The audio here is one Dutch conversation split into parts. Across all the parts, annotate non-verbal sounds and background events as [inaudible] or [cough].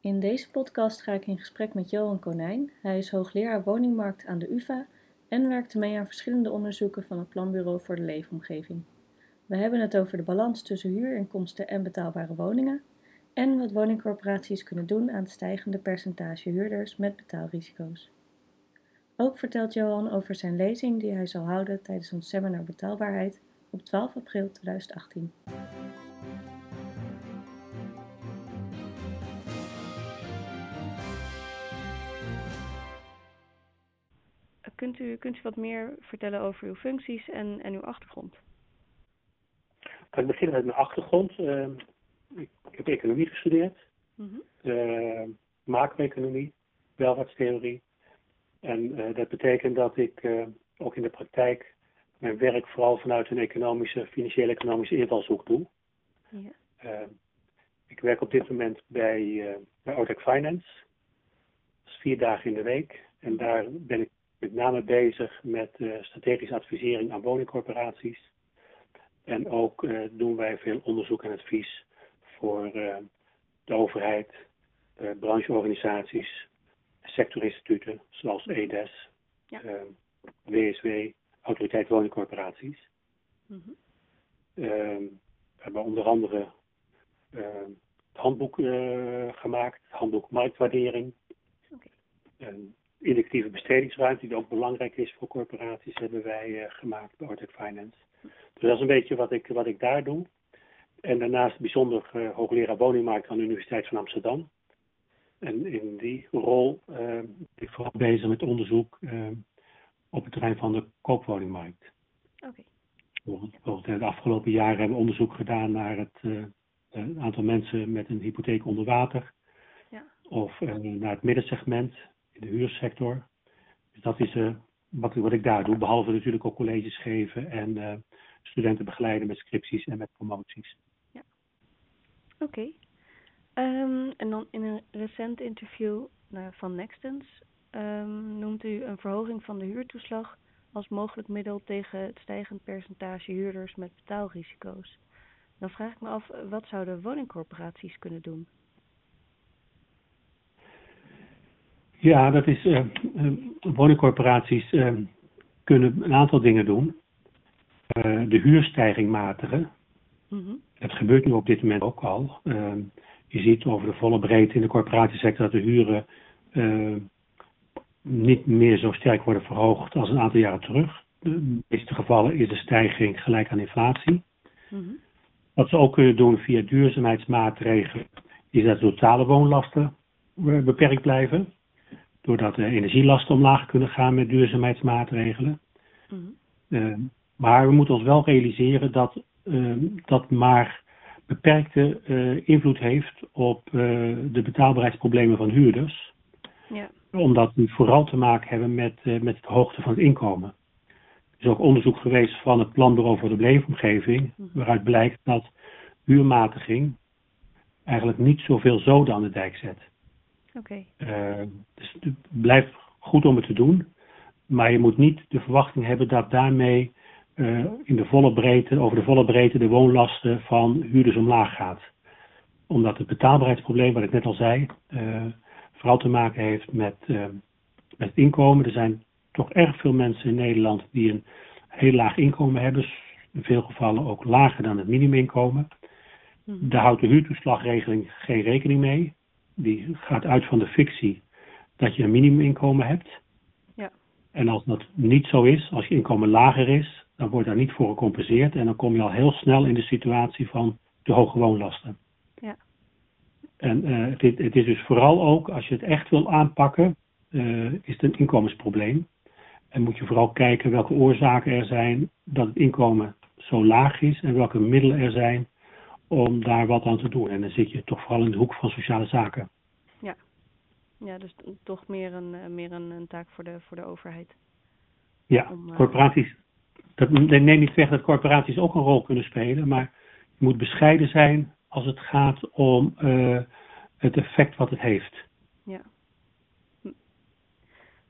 In deze podcast ga ik in gesprek met Johan Konijn. Hij is hoogleraar woningmarkt aan de UvA en werkte mee aan verschillende onderzoeken van het Planbureau voor de Leefomgeving. We hebben het over de balans tussen huurinkomsten en betaalbare woningen en wat woningcorporaties kunnen doen aan het stijgende percentage huurders met betaalrisico's. Ook vertelt Johan over zijn lezing die hij zal houden tijdens ons seminar Betaalbaarheid op 12 april 2018. Kunt u, kunt u wat meer vertellen over uw functies en, en uw achtergrond? Ik begin met mijn achtergrond. Uh, ik, heb economie gestudeerd, mm -hmm. uh, macro-economie, welvaartstheorie. En uh, dat betekent dat ik eh, ook in de praktijk mijn werk vooral vanuit een economische, financiële economische invalshoek doe. Ja. Ehm, ik werk op dit moment bij, bij Outec Finance. Dat is vier dagen in de week. En daar ben ik met name bezig met uh, strategische advisering aan woningcorporaties. En ook uh, doen wij veel onderzoek en advies voor uh, de overheid, brancheorganisaties, sectorinstituten zoals EDES, ja. WSW, Autoriteit Woningcorporaties. Mm -hmm. we hebben onder andere het handboek gemaakt, het handboek marktwaardering. Okay indicatieve bestedingsruimte, die ook belangrijk is voor corporaties, hebben wij uh, gemaakt bij Ortec Finance. Dus dat is een beetje wat ik, wat ik daar doe. En daarnaast bijzonder uh, hoogleraar woningmarkt aan de Universiteit van Amsterdam. En in die rol uh, ben ik vooral bezig met onderzoek op het terrein van de koopwoningmarkt. Oké. Bijvoorbeeld in de afgelopen jaren hebben we onderzoek gedaan naar het aantal mensen met een hypotheek onder water. Ja. Of naar het middensegment de huursector. Dus dat is uh, wat, wat ik daar doe. Behalve natuurlijk ook colleges geven en uh, studenten begeleiden met scripties en met promoties. Ja, oké. Um, en dan in een recent interview uh, van Nextens um, noemt u een verhoging van de huurtoeslag als mogelijk middel tegen het stijgend percentage huurders met betaalrisico's. Dan vraag ik me af, wat zouden woningcorporaties kunnen doen? Ja, dat is. Uh, woningcorporaties uh, kunnen een aantal dingen doen. Uh, de huurstijging matigen. Mm -hmm. Dat gebeurt nu op dit moment ook al. je ziet over de volle breedte in de corporatiesector dat de huren niet meer zo sterk worden verhoogd als een aantal jaren terug. In de meeste gevallen is de stijging gelijk aan inflatie. Mm -hmm. Wat ze ook kunnen doen via duurzaamheidsmaatregelen, is dat de totale woonlasten beperkt blijven doordat de energielasten omlaag kunnen gaan met duurzaamheidsmaatregelen. Mm -hmm. maar we moeten ons wel realiseren dat uh, dat maar beperkte uh, invloed heeft op de betaalbaarheidsproblemen van huurders. Ja. Omdat die vooral te maken hebben met, met de hoogte van het inkomen. Er is ook onderzoek geweest van het Planbureau voor de Leefomgeving, -hmm. waaruit blijkt dat huurmatiging eigenlijk niet zoveel zoden aan de dijk zet. Okay. Uh, dus het blijft goed om het te doen. Maar je moet niet de verwachting hebben dat daarmee uh, in de volle breedte, over de volle breedte de woonlasten van huurders omlaag gaat. Omdat het betaalbaarheidsprobleem, wat ik net al zei, uh, vooral te maken heeft met, met het inkomen. Er zijn toch erg veel mensen in Nederland die een heel laag inkomen hebben. In veel gevallen ook lager dan het minimuminkomen. Mm. Daar houdt de huurtoeslagregeling geen rekening mee die gaat uit van de fictie dat je een minimuminkomen hebt. Ja. En als dat niet zo is, als je inkomen lager is, dan wordt daar niet voor gecompenseerd. En dan kom je al heel snel in de situatie van de hoge woonlasten. Ja. En uh, het, het, is dus vooral ook, als je het echt wil aanpakken, uh, is het een inkomensprobleem. En moet je vooral kijken welke oorzaken er zijn dat het inkomen zo laag is en welke middelen er zijn om daar wat aan te doen. En dan zit je toch vooral in de hoek van sociale zaken. Ja, ja dus toch meer een, eh, meer een, een taak voor de, voor de overheid. Ja, om, uh... corporaties. Dat neemt niet weg dat corporaties ook een rol kunnen spelen, maar je moet bescheiden zijn als het gaat om uh, het effect wat het heeft. Ja.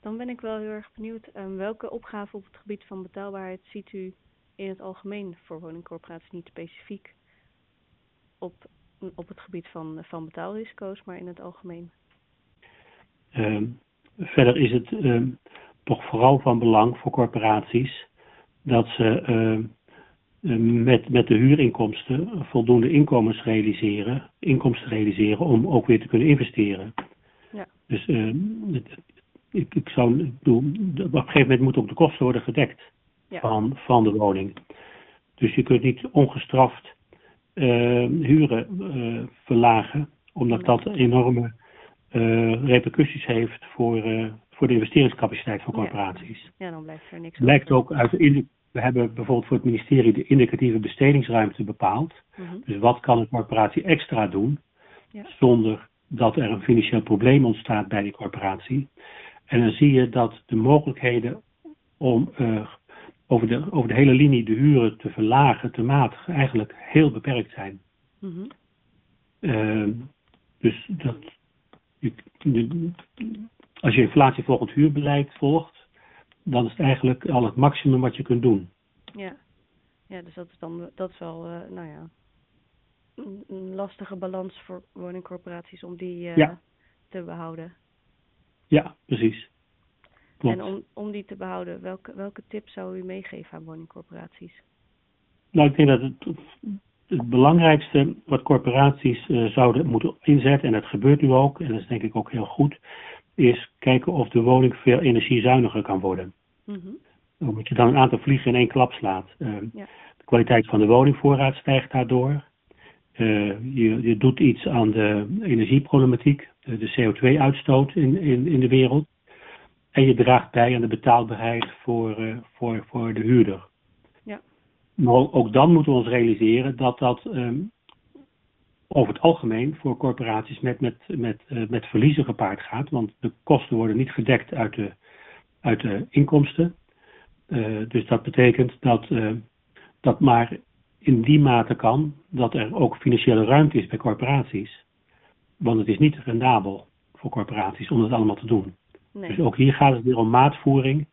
Dan ben ik wel heel erg benieuwd, um, welke opgave op het gebied van betaalbaarheid ziet u in het algemeen voor woningcorporaties, niet specifiek op op het gebied van, van betaalrisico's, maar in het algemeen? Ehm, verder is het ehm, toch vooral van belang voor corporaties dat ze ehm, met, met de huurinkomsten voldoende inkomens realiseren, inkomsten realiseren om ook weer te kunnen investeren. Ja. Dus ik, ik zou doen, op een gegeven moment moeten ook de kosten worden gedekt van, van de woning. Dus je kunt niet ongestraft huren uh, verlagen, omdat dat enorme uh, repercussies heeft voor, voor de investeringscapaciteit van corporaties. Ja, dan blijft er niks Blijkt ook uit de we hebben bijvoorbeeld voor het ministerie de indicatieve bestedingsruimte bepaald. Mhm. Dus wat kan een corporatie extra doen ja. zonder dat er een financieel probleem ontstaat bij die corporatie. En dan zie je dat de mogelijkheden om uh, over, de, over de hele linie de huren te verlagen, te matigen, eigenlijk heel beperkt zijn. Mm dus dat, je, als je inflatievolgend huurbeleid volgt, dan is het eigenlijk al het maximum wat je kunt doen. Ja, ja dus dat is dan dat is wel, uh, nou ja, een, lastige balans voor woningcorporaties om die uh, te behouden. Ja, precies. En om, om die te behouden, welke, welke tips zou u meegeven aan woningcorporaties? Nou, ik denk dat het, het belangrijkste wat corporaties uh, zouden moeten inzetten, en dat gebeurt nu ook, en dat is denk ik ook heel goed, is kijken of de woning veel energiezuiniger kan worden. Mm -hmm. Omdat je dan een aantal vliegen in één klap slaat. Uh, ja. De kwaliteit van de woningvoorraad stijgt daardoor. Uh, je, je doet iets aan de energieproblematiek, de, de CO2-uitstoot in, in, in de wereld. En je draagt bij aan de betaalbaarheid voor, uh, voor, voor de huurder. Ja. Maar ook dan moeten we ons realiseren dat dat um, over het algemeen voor corporaties met, met, met, uh, met verliezen gepaard gaat. Want de kosten worden niet gedekt uit de, uit de inkomsten. Uh, dus dat betekent dat dat maar in die mate kan dat er ook financiële ruimte is bij corporaties. Want het is niet rendabel voor corporaties om dat allemaal te doen. Dus ook hier gaat het weer om maatvoering.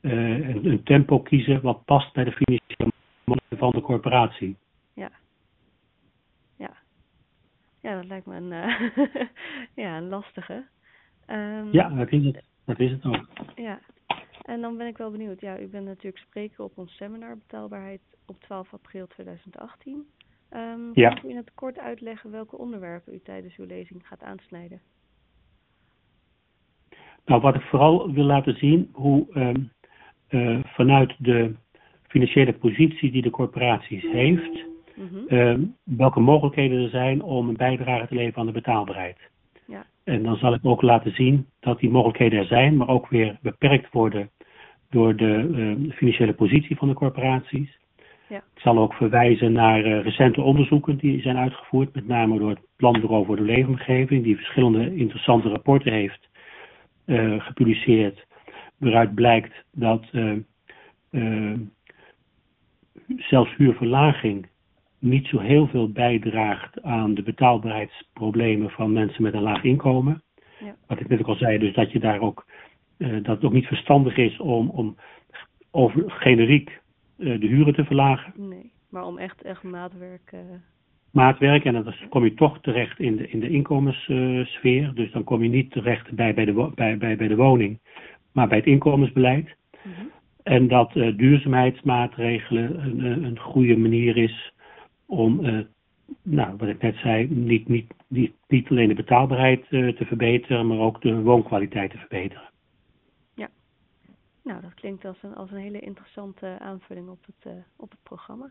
Uh, en een tempo kiezen wat past bij de financiële van de corporatie. Ja. Ja. Ja, dat lijkt me een, uh, [laughs] ja, een lastige. Um, ja, dat is het. Dat is het ook. Ja. En dan ben ik wel benieuwd. Ja, u bent natuurlijk spreker op ons seminar Betaalbaarheid op 12 april 2018. Um, ehm, ja. Kunt u in het kort uitleggen welke onderwerpen u tijdens uw lezing gaat aansnijden? Nou, wat ik vooral wil laten zien, hoe um, uh, vanuit de financiële positie die de corporaties heeft, mm um, welke mogelijkheden er zijn om een bijdrage te leveren aan de betaalbaarheid. Ja. En dan zal ik ook laten zien dat die mogelijkheden er zijn, maar ook weer beperkt worden door de uh, financiële positie van de corporaties. Ja. Ik zal ook verwijzen naar uh, recente onderzoeken die zijn uitgevoerd, met name door het Planbureau voor de Leefomgeving, die verschillende interessante rapporten heeft gepubliceerd, waaruit blijkt dat uh, uh, zelfs huurverlaging niet zo heel veel bijdraagt aan de betaalbaarheidsproblemen van mensen met een laag inkomen. Ja. Wat ik net ook al zei, dus dat je daar ook dat het ook niet verstandig is om, om over generiek de huren te verlagen. Nee, maar om echt, echt maatwerk maatwerk. En dan kom je toch terecht in de, in de inkomenssfeer. Dus dan kom je niet terecht bij, bij, de, bij, bij, bij de woning, maar bij het inkomensbeleid. Mhm. En dat uh, duurzaamheidsmaatregelen een, een goede manier is om, uh, nou, wat ik net zei, niet, niet, niet, niet alleen de betaalbaarheid uh, te verbeteren, maar ook de woonkwaliteit te verbeteren. Ja, nou dat klinkt als een, als een hele interessante aanvulling op het, op het programma